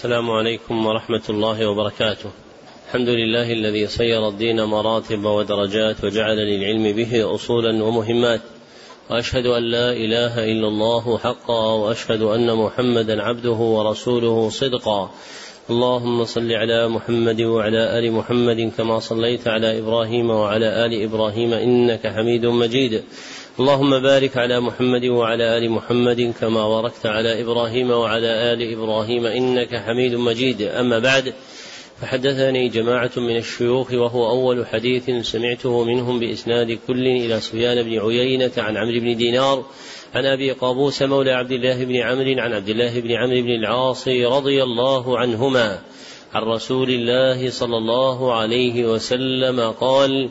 السلام عليكم ورحمة الله وبركاته. الحمد لله الذي صير الدين مراتب ودرجات وجعل للعلم به أصولا ومهمات. وأشهد أن لا إله إلا الله حقا وأشهد أن محمدا عبده ورسوله صدقا. اللهم صل على محمد وعلى آل محمد كما صليت على إبراهيم وعلى آل إبراهيم إنك حميد مجيد اللهم بارك على محمد وعلى آل محمد كما باركت على إبراهيم وعلى آل إبراهيم إنك حميد مجيد. أما بعد فحدثني جماعة من الشيوخ وهو أول حديث سمعته منهم بإسناد كل إلى سفيان بن عيينة عن عمرو بن دينار عن أبي قابوس مولى عبد الله بن عمرو عن عبد الله بن عمرو بن العاص رضي الله عنهما عن رسول الله صلى الله عليه وسلم قال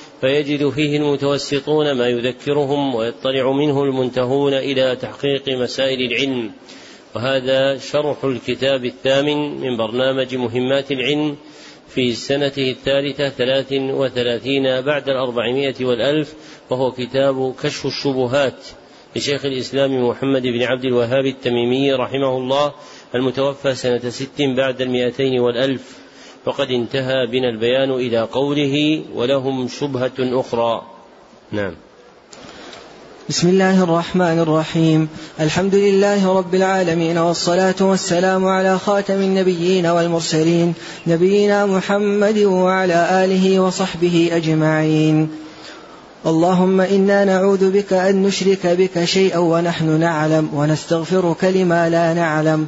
فيجد فيه المتوسطون ما يذكرهم ويطلع منه المنتهون إلى تحقيق مسائل العلم. وهذا شرح الكتاب الثامن من برنامج مهمات العلم في سنته الثالثة ثلاث وثلاثين بعد الأربعمائة والألف وهو كتاب كشف الشبهات لشيخ الإسلام محمد بن عبد الوهاب التميمي رحمه الله المتوفى سنة ست بعد المئتين والألف. وقد انتهى بنا البيان إلى قوله ولهم شبهة أخرى. نعم. بسم الله الرحمن الرحيم. الحمد لله رب العالمين والصلاة والسلام على خاتم النبيين والمرسلين نبينا محمد وعلى آله وصحبه أجمعين. اللهم إنا نعوذ بك أن نشرك بك شيئا ونحن نعلم ونستغفرك لما لا نعلم.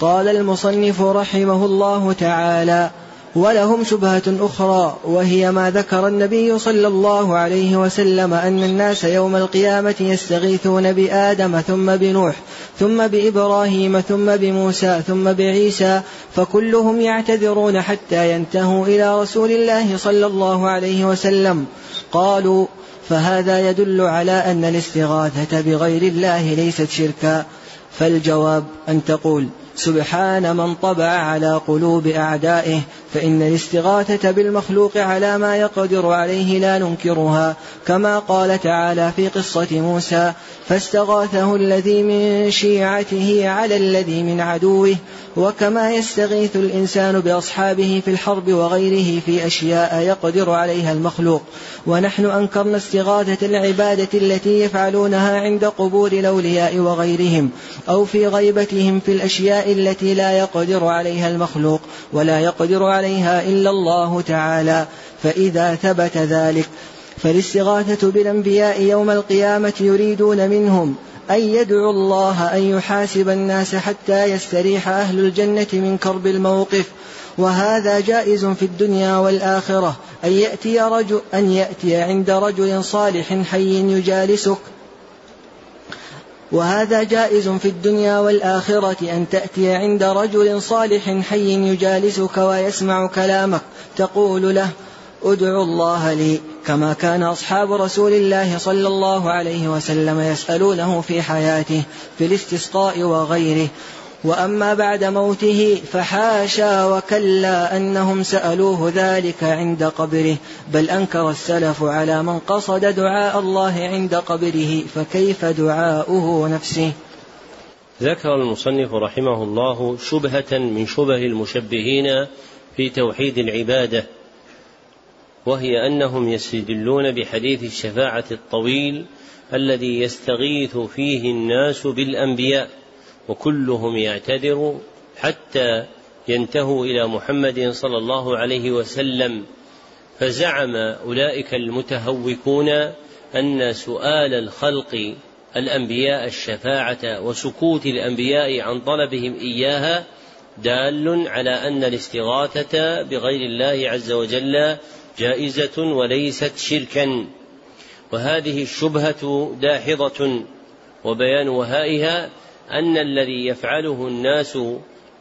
قال المصنف رحمه الله تعالى ولهم شبهة أخرى وهي ما ذكر النبي صلى الله عليه وسلم أن الناس يوم القيامة يستغيثون بآدم ثم بنوح ثم بإبراهيم ثم بموسى ثم بعيسى فكلهم يعتذرون حتى ينتهوا إلى رسول الله صلى الله عليه وسلم. قالوا فهذا يدل على أن الاستغاثة بغير الله ليست شركا فالجواب أن تقول سبحان من طبع على قلوب أعدائه فإن الاستغاثة بالمخلوق على ما يقدر عليه لا ننكرها كما قال تعالى في قصة موسى فاستغاثه الذي من شيعته على الذي من عدوه وكما يستغيث الإنسان بأصحابه في الحرب وغيره في أشياء يقدر عليها المخلوق. ونحن أنكرنا استغاثة العبادة التي يفعلونها عند قبور الأولياء وغيرهم أو في غيبتهم في الأشياء التي لا يقدر عليها المخلوق ولا يقدر عليها إلا الله تعالى فإذا ثبت ذلك فالاستغاثة بالأنبياء يوم القيامة يريدون منهم أن يدعو الله أن يحاسب الناس حتى يستريح أهل الجنة من كرب الموقف. وهذا جائز في الدنيا والآخرة أن يأتي رجل أن يأتي عند رجل صالح حي يجالسك وهذا جائز في الدنيا والآخرة أن تأتي عند رجل صالح حي يجالسك ويسمع كلامك تقول له ادعوا الله لي. كما كان أصحاب رسول الله صلى الله عليه وسلم يسألونه في حياته في الاستسقاء وغيره. وأما بعد موته فحاشا وكلا أنهم سألوه ذلك عند قبره بل أنكر السلف على من قصد دعاء الله عند قبره فكيف دعاؤه نفسه؟ ذكر المصنف رحمه الله شبهة من شبه المشبهين في توحيد العبادة وهي أنهم يستدلون بحديث الشفاعة الطويل الذي يستغيث فيه الناس بالأنبياء. وكلهم يعتذر حتى ينتهوا إلى محمد صلى الله عليه وسلم. فزعم أولئك المتهوكون أن سؤال الخلق الأنبياء الشفاعة وسكوت الأنبياء عن طلبهم إياها دال على أن الاستغاثة بغير الله عز وجل جائزة وليست شركا. وهذه الشبهة داحضة وبيان وهائها أن الذي يفعله الناس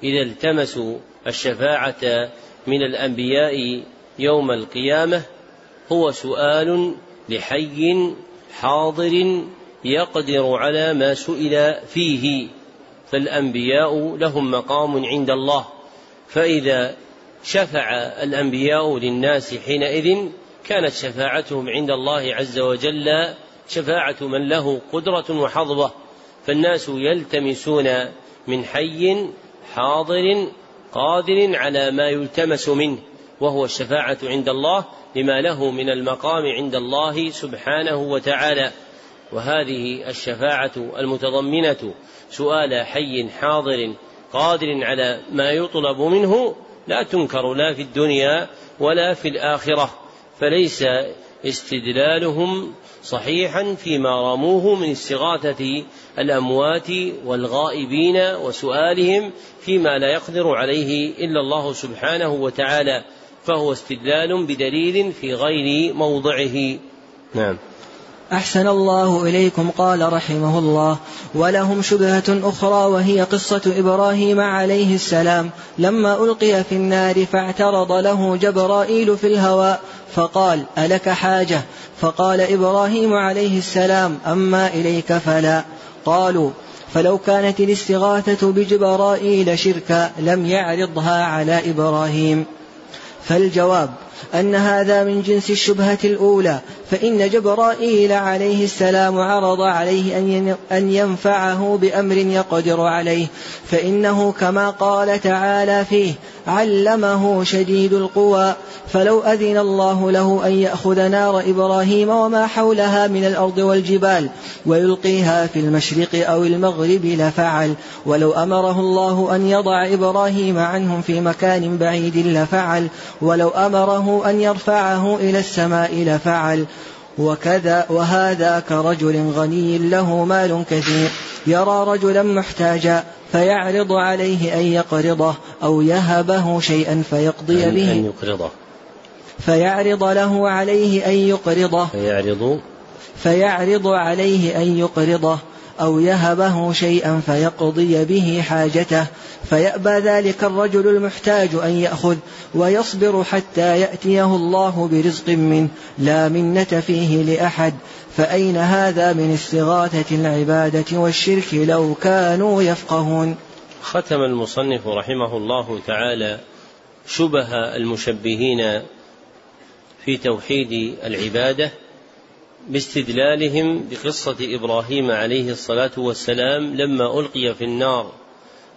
إذا التمسوا الشفاعة من الأنبياء يوم القيامة هو سؤال لحي حاضر يقدر على ما سئل فيه فالأنبياء لهم مقام عند الله. فإذا شفع الأنبياء للناس حينئذ كانت شفاعتهم عند الله عز وجل شفاعة من له قدرة وحظوة. فالناس يلتمسون من حي حاضر قادر على ما يلتمس منه وهو الشفاعة عند الله لما له من المقام عند الله سبحانه وتعالى. وهذه الشفاعة المتضمنة سؤال حي حاضر قادر على ما يطلب منه لا تنكر لا في الدنيا ولا في الآخرة فليس استدلالهم صحيحا فيما رموه من استغاثة الأموات والغائبين وسؤالهم فيما لا يقدر عليه إلا الله سبحانه وتعالى فهو استدلال بدليل في غير موضعه. نعم. أحسن الله إليكم قال رحمه الله. ولهم شبهة أخرى وهي قصة إبراهيم عليه السلام. لما ألقي في النار فاعترض له جبرائيل في الهواء فقال ألك حاجة؟ فقال إبراهيم عليه السلام أما إليك فلا. قالوا فلو كانت الاستغاثة بجبرائيل شركا لم يعرضها على إبراهيم. فالجواب أن هذا من جنس الشبهة الأولى فإن جبرائيل عليه السلام عرض عليه أن ينفعه بأمر يقدر عليه فإنه كما قال تعالى فيه علمه شديد القوى فلو أذن الله له أن يأخذ نار إبراهيم وما حولها من الأرض والجبال ويلقيها في المشرق أو المغرب لفعل ولو أمره الله أن يضع إبراهيم عنهم في مكان بعيد لفعل ولو أمره أن يرفعه إلى السماء لفعل وكذا وهذا كرجل غني له مال كثير. يرى رجلا محتاجا فيعرض عليه أن يقرضه أو يهبه شيئا فيقضي به. أن يقرضه. فيعرض له عليه أن يقرضه. فيعرض. فيعرض عليه أن يقرضه. أو يهبه شيئا فيقضي به حاجته. فيأبى ذلك الرجل المحتاج أن يأخذ ويصبر حتى يأتيه الله برزق منه. لا منة فيه لأحد. فأين هذا من استغاثة العبادة والشرك لو كانوا يفقهون؟ ختم المصنف رحمه الله تعالى شبه المشبهين في توحيد العبادة باستدلالهم بقصة إبراهيم عليه الصلاة والسلام لما ألقي في النار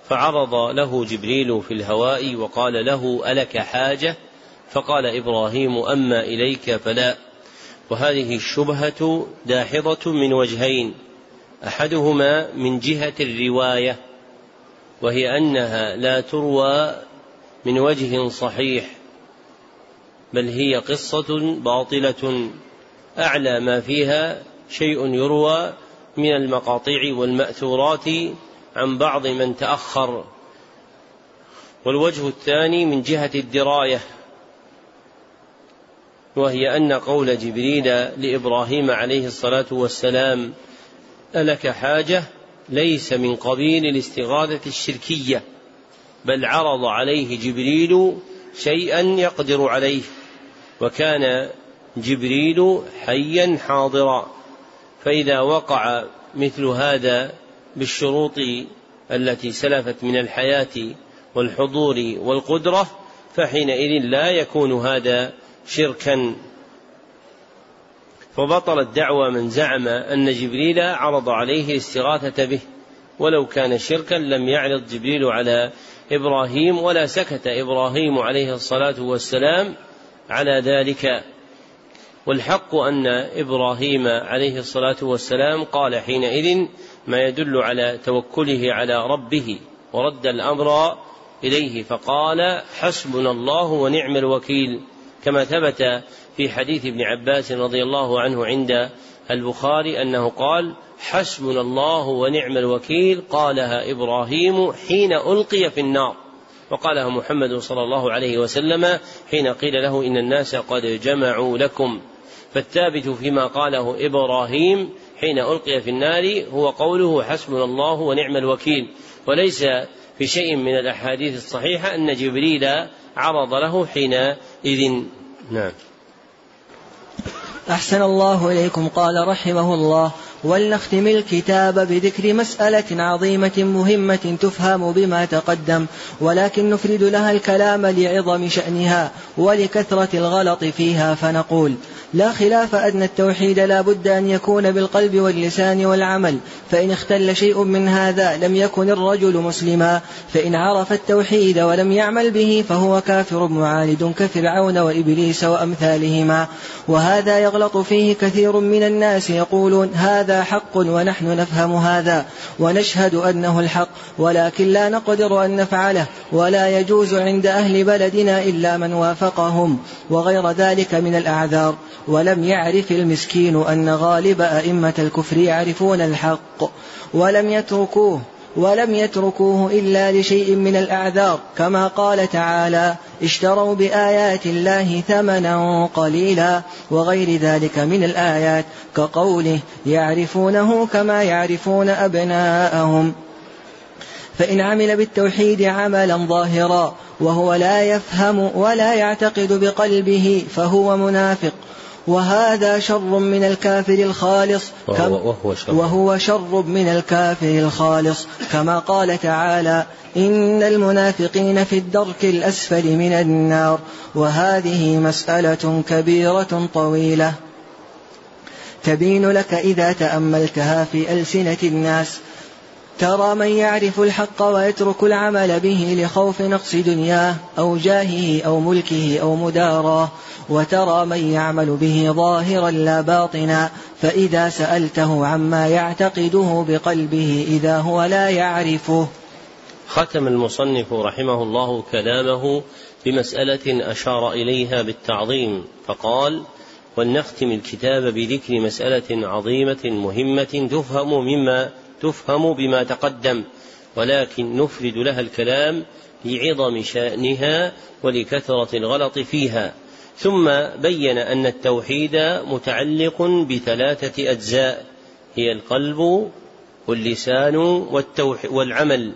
فعرض له جبريل في الهواء وقال له ألك حاجة؟ فقال إبراهيم أما إليك فلا. وهذه الشبهة داحضة من وجهين أحدهما من جهة الرواية وهي أنها لا تروى من وجه صحيح بل هي قصة باطلة. أعلى ما فيها شيء يروى من المقاطع والمأثورات عن بعض من تأخر. والوجه الثاني من جهة الدراية وهي أن قول جبريل لإبراهيم عليه الصلاة والسلام ألك حاجة ليس من قبيل الاستغاثة الشركية بل عرض عليه جبريل شيئا يقدر عليه وكان جبريل حيا حاضرا. فإذا وقع مثل هذا بالشروط التي سلفت من الحياة والحضور والقدرة فحينئذ لا يكون هذا شركا. فبطلت دعوى من زعم أن جبريل عرض عليه الاستغاثة به. ولو كان شركا لم يعرض جبريل على إبراهيم ولا سكت إبراهيم عليه الصلاة والسلام على ذلك. والحق أن إبراهيم عليه الصلاة والسلام قال حينئذ ما يدل على توكله على ربه ورد الأمر إليه فقال حسبنا الله ونعم الوكيل كما ثبت في حديث ابن عباس رضي الله عنه عند البخاري أنه قال حسبنا الله ونعم الوكيل قالها إبراهيم حين ألقي في النار وقالها محمد صلى الله عليه وسلم حين قيل له إن الناس قد جمعوا لكم فالثابت فيما قاله إبراهيم حين ألقي في النار هو قوله حسبنا الله ونعم الوكيل. وليس في شيء من الأحاديث الصحيحة أن جبريل عرض له حينئذ. نعم. أحسن الله إليكم. قال رحمه الله ولنختم الكتاب بذكر مسألة عظيمة مهمة تفهم بما تقدم ولكن نفرد لها الكلام لعظم شأنها ولكثرة الغلط فيها فنقول لا خلاف أن التوحيد لا بد أن يكون بالقلب واللسان والعمل فإن اختل شيء من هذا لم يكن الرجل مسلما فإن عرف التوحيد ولم يعمل به فهو كافر معاند كفرعون وإبليس وأمثالهما. وهذا يغلط فيه كثير من الناس يقولون هذا حق ونحن نفهم هذا ونشهد أنه الحق ولكن لا نقدر أن نفعله ولا يجوز عند أهل بلدنا إلا من وافقهم وغير ذلك من الأعذار. ولم يعرف المسكين أن غالب أئمة الكفر يعرفون الحق ولم يتركوه ولم يتركوه إلا لشيء من الأعذار. كما قال تعالى اشتروا بآيات الله ثمنا قليلا وغير ذلك من الآيات كقوله يعرفونه كما يعرفون أبناءهم فإن عمل بالتوحيد عملا ظاهرا وهو لا يفهم ولا يعتقد بقلبه فهو منافق. وهذا شر من الكافر الخالص وهو, وهو, شر. وهو شر من الكافر الخالص. كما قال تعالى إن المنافقين في الدرك الأسفل من النار. وهذه مسألة كبيرة طويلة. تبين لك إذا تأملتها في ألسنة الناس ترى من يعرف الحق ويترك العمل به لخوف نقص دنياه أو جاهه أو ملكه أو مداراه وترى من يعمل به ظاهرا لا باطنا فإذا سألته عما يعتقده بقلبه إذا هو لا يعرفه. ختم المصنف رحمه الله كلامه بمسألة أشار إليها بالتعظيم فقال ولنختم الكتاب بذكر مسألة عظيمة مهمة تفهم مما تفهم بما تقدم ولكن نفرد لها الكلام لعظم شأنها ولكثرة الغلط فيها. ثم بين أن التوحيد متعلق بثلاثة أجزاء هي القلب واللسان والعمل.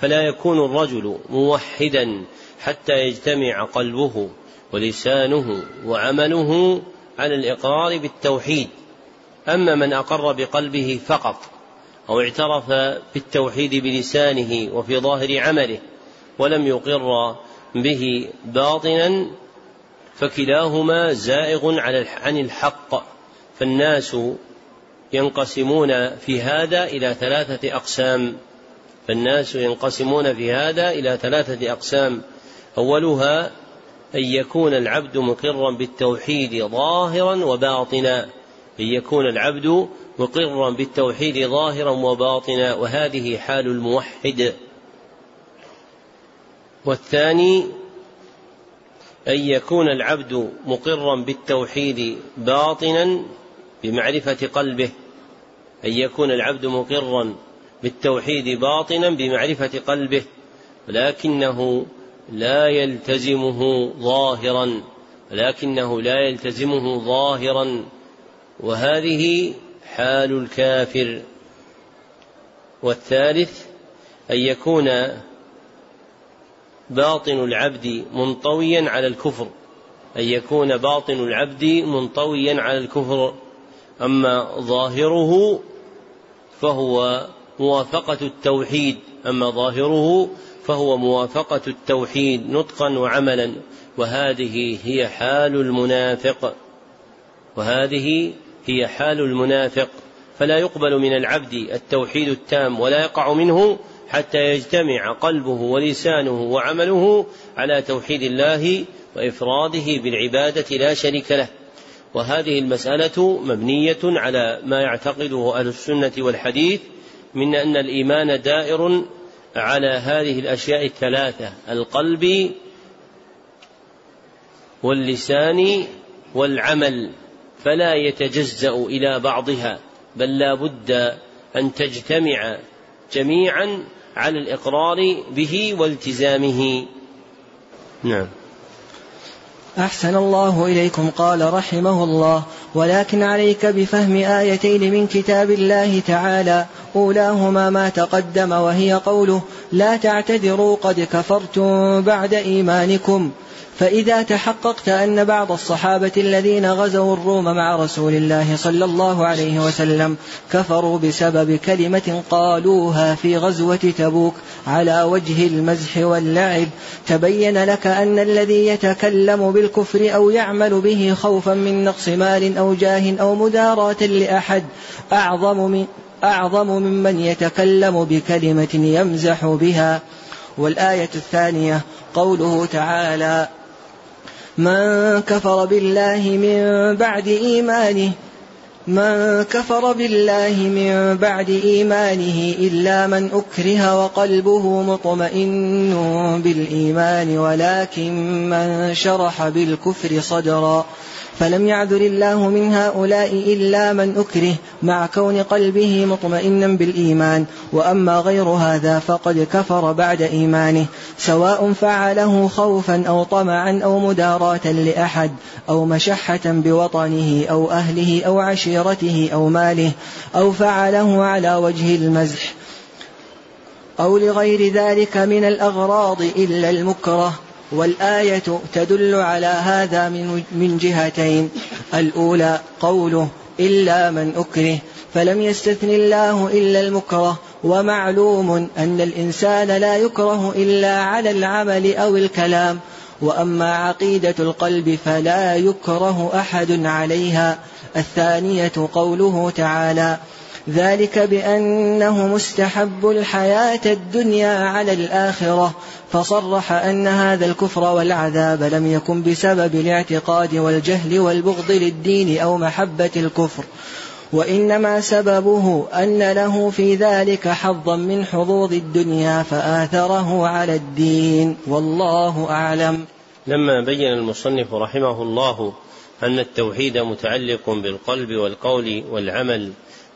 فلا يكون الرجل موحدا حتى يجتمع قلبه ولسانه وعمله على الإقرار بالتوحيد. أما من أقر بقلبه فقط أو اعترف بالتوحيد بلسانه وفي ظاهر عمله ولم يقر به باطنا فكلاهما زائغ عن الحق. فالناس ينقسمون في هذا إلى ثلاثة أقسام. فالناس ينقسمون في هذا إلى ثلاثة أقسام. أولها أن يكون العبد مقرا بالتوحيد ظاهرا وباطنا. أن يكون العبد مقرا بالتوحيد ظاهرا وباطنا وهذه حال الموحد. والثاني أن يكون العبد مقرا بالتوحيد باطنا بمعرفة قلبه. أن يكون العبد مقرا بالتوحيد باطنا بمعرفة قلبه ولكنه لا يلتزمه ظاهرا ولكنه لا يلتزمه ظاهرا. وهذه حال الكافر. والثالث أن يكون باطن العبد منطويا على الكفر. أن يكون باطن العبد منطويا على الكفر. أما ظاهره فهو موافقة التوحيد. أما ظاهره فهو موافقة التوحيد نطقا وعملا. وهذه هي حال المنافق. وهذه هي حال المنافق فلا يقبل من العبد التوحيد التام ولا يقع منه حتى يجتمع قلبه ولسانه وعمله على توحيد الله وإفراده بالعبادة لا شريك له. وهذه المسألة مبنية على ما يعتقده أهل السنة والحديث من أن الإيمان دائر على هذه الأشياء الثلاثة القلب واللسان والعمل. فلا يتجزأ إلى بعضها بل لا بد أن تجتمع جميعا على الإقرار به والتزامه. نعم. أحسن الله إليكم قال رحمه الله. ولكن عليك بفهم آيتين من كتاب الله تعالى. أولاهما ما تقدم وهي قوله لا تعتذروا قد كفرتم بعد إيمانكم. فإذا تحققت أن بعض الصحابة الذين غزوا الروم مع رسول الله صلى الله عليه وسلم كفروا بسبب كلمة قالوها في غزوة تبوك على وجه المزح واللعب تبين لك أن الذي يتكلم بالكفر أو يعمل به خوفا من نقص مال أو جاه أو مداراة لأحد أعظم من أعظم ممن يتكلم بكلمة يمزح بها. والآية الثانية قوله تعالى من كفر بالله من بعد إيمانه من كفر بالله من بعد إيمانه إلا من أكره وقلبه مطمئن بالإيمان ولكن من شرح بالكفر صدرا. فلم يعذر الله من هؤلاء إلا من أكره مع كون قلبه مطمئنا بالإيمان وأما غير هذا فقد كفر بعد إيمانه سواء فعله خوفا أو طمعا أو مداراة لأحد أو مشحة بوطنه أو أهله أو عشيرته أو ماله أو فعله على وجه المزح أو لغير ذلك من الأغراض إلا المكره. والآية تدل على هذا من من جهتين. الأولى قوله إلا من أكره فلم يستثن الله إلا المكره. ومعلوم أن الإنسان لا يكره إلا على العمل أو الكلام. وأما عقيدة القلب فلا يكره أحد عليها. الثانية قوله تعالى ذلك بأنه مستحب الحياة الدنيا على الآخرة فصرح أن هذا الكفر والعذاب لم يكن بسبب الاعتقاد والجهل والبغض للدين أو محبة الكفر وإنما سببه أن له في ذلك حظا من حظوظ الدنيا فآثره على الدين. والله أعلم. لما بين المصنف رحمه الله أن التوحيد متعلق بالقلب والقول والعمل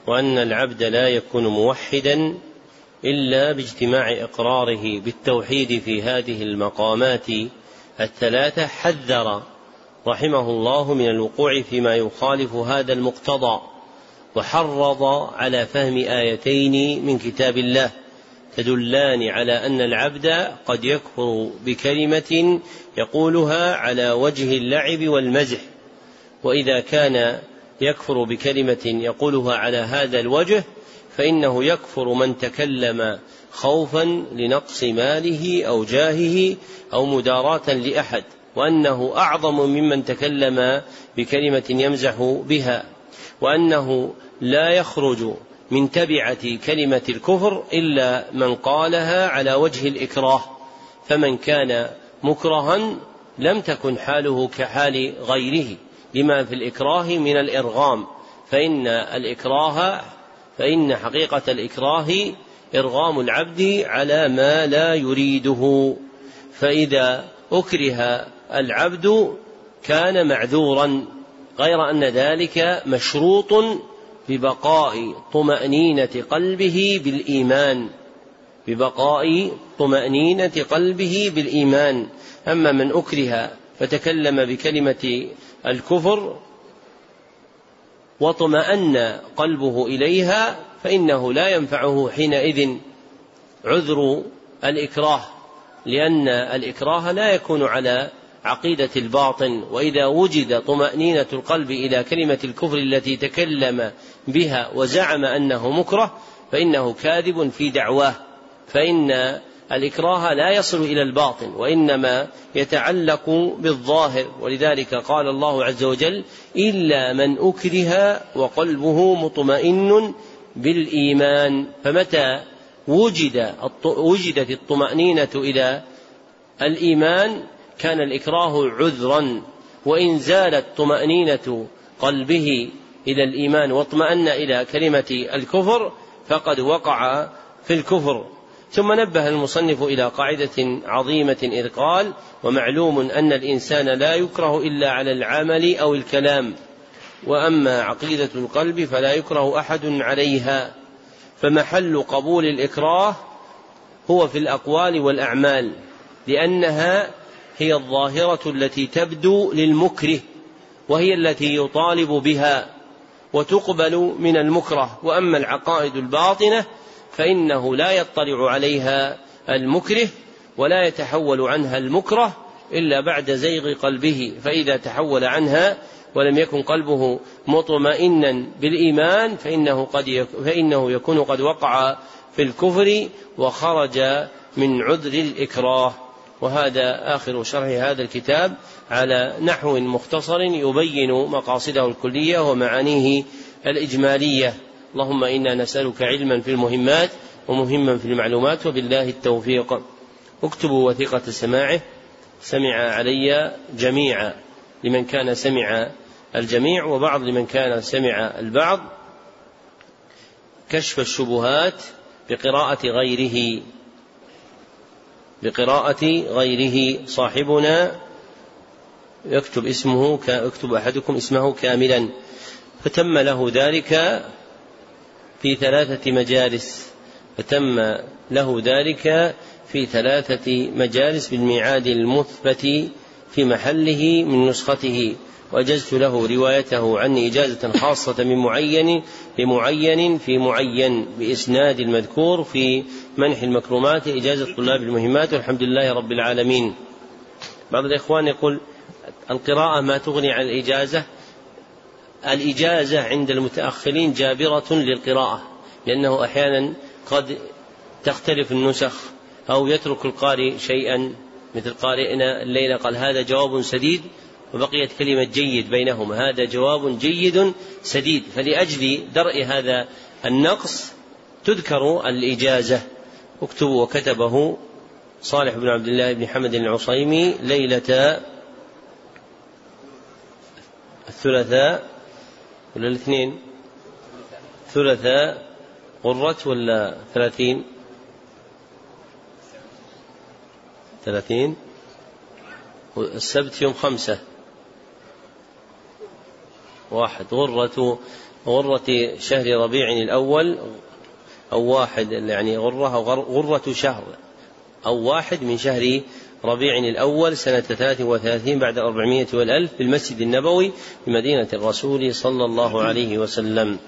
وأن العبد لا يكون موحدا إلا باجتماع إقراره بالتوحيد في هذه المقامات الثلاثة حذر رحمه الله من الوقوع فيما يخالف هذا المقتضى وحرض على فهم آيتين من كتاب الله تدلان على أن العبد قد يكفر بكلمة يقولها على وجه اللعب والمزح وإذا كان يكفر بكلمة يقولها على هذا الوجه فإنه يكفر من تكلم خوفا لنقص ماله أو جاهه أو مداراة لأحد وأنه أعظم ممن تكلم بكلمة يمزح بها وأنه لا يخرج من تبعة كلمة الكفر إلا من قالها على وجه الإكراه فمن كان مكرها لم تكن حاله كحال غيره. لما في الإكراه من الإرغام. فإن الإكراه فإن حقيقة الإكراه إرغام العبد على ما لا يريده. فإذا أكره العبد كان معذورا غير أن ذلك مشروط ببقاء طمأنينة قلبه بالإيمان. ببقاء طمأنينة قلبه بالإيمان. أما من أكره فتكلم بكلمة الكفر واطمأن قلبه إليها فإنه لا ينفعه حينئذ عذر الإكراه لأن الإكراه لا يكون على عقيدة الباطن وإذا وجد طمأنينة القلب إلى كلمة الكفر التي تكلم بها وزعم أنه مكره فإنه كاذب في دعواه فإن الإكراه لا يصل إلى الباطن وإنما يتعلق بالظاهر. ولذلك قال الله عز وجل إلا من أكره وقلبه مطمئن بالإيمان. فمتى وجد وجدت الطمأنينة إلى الإيمان؟ كان الإكراه عذرا وإن زالت طمأنينة قلبه إلى الإيمان واطمأن إلى كلمة الكفر فقد وقع في الكفر. ثم نبه المصنف إلى قاعدة عظيمة إذ قال ومعلوم أن الإنسان لا يكره إلا على العمل أو الكلام وأما عقيدة القلب فلا يكره أحد عليها فمحل قبول الإكراه هو في الأقوال والأعمال لأنها هي الظاهرة التي تبدو للمكره وهي التي يطالب بها وتقبل من المكره وأما العقائد الباطنة فإنه لا يطلع عليها المكره ولا يتحول عنها المكره إلا بعد زيغ قلبه فإذا تحول عنها ولم يكن قلبه مطمئنا بالإيمان فإنه قد فإنه يكون قد وقع في الكفر وخرج من عذر الإكراه. وهذا آخر شرح هذا الكتاب على نحو مختصر يبين مقاصده الكلية ومعانيه الإجمالية. اللهم إنا نسألك علما في المهمات ومهما في المعلومات وبالله التوفيق. اكتبوا وثيقة سماعه. سمع علي جميعا لمن كان سمع الجميع وبعض لمن كان سمع البعض. كشف الشبهات بقراءة غيره. بقراءة غيره. صاحبنا يكتب اسمه يكتب أحدكم اسمه كاملا. فتم له ذلك. في ثلاثة مجالس فتم له ذلك في ثلاثة مجالس بالميعاد المثبت في محله من نسخته. وأجزت له روايته عني إجازة خاصة من معين بمعين في معين بإسناد المذكور في منح المكرمات إجازة طلاب المهمات والحمد لله رب العالمين. بعض الإخوان يقول القراءة ما تغني عن الإجازة الإجازة عند المتأخرين جابرة للقراءة لأنه أحيانا قد تختلف النسخ أو يترك القارئ شيئا مثل قارئنا الليلة قال هذا جواب سديد وبقيت كلمة جيد بينهما هذا جواب جيد سديد. فلأجل درء هذا النقص تذكر الإجازة. اكتبوا وكتبه صالح بن عبد الله بن حمد العصيمي ليلة الثلاثاء ولا الاثنين؟ ثلاثاء غرت ولا ثلاثين؟ ثلاثين. السبت يوم خمسة. واحد. غرة غرة شهر ربيع الأول أو واحد يعني غرة أو غرة شهر أو واحد من شهر ربيع الأول سنة ثلاث وثلاثين بعد أربعمائة والألف في المسجد النبوي بمدينة الرسول صلى الله عليه وسلم.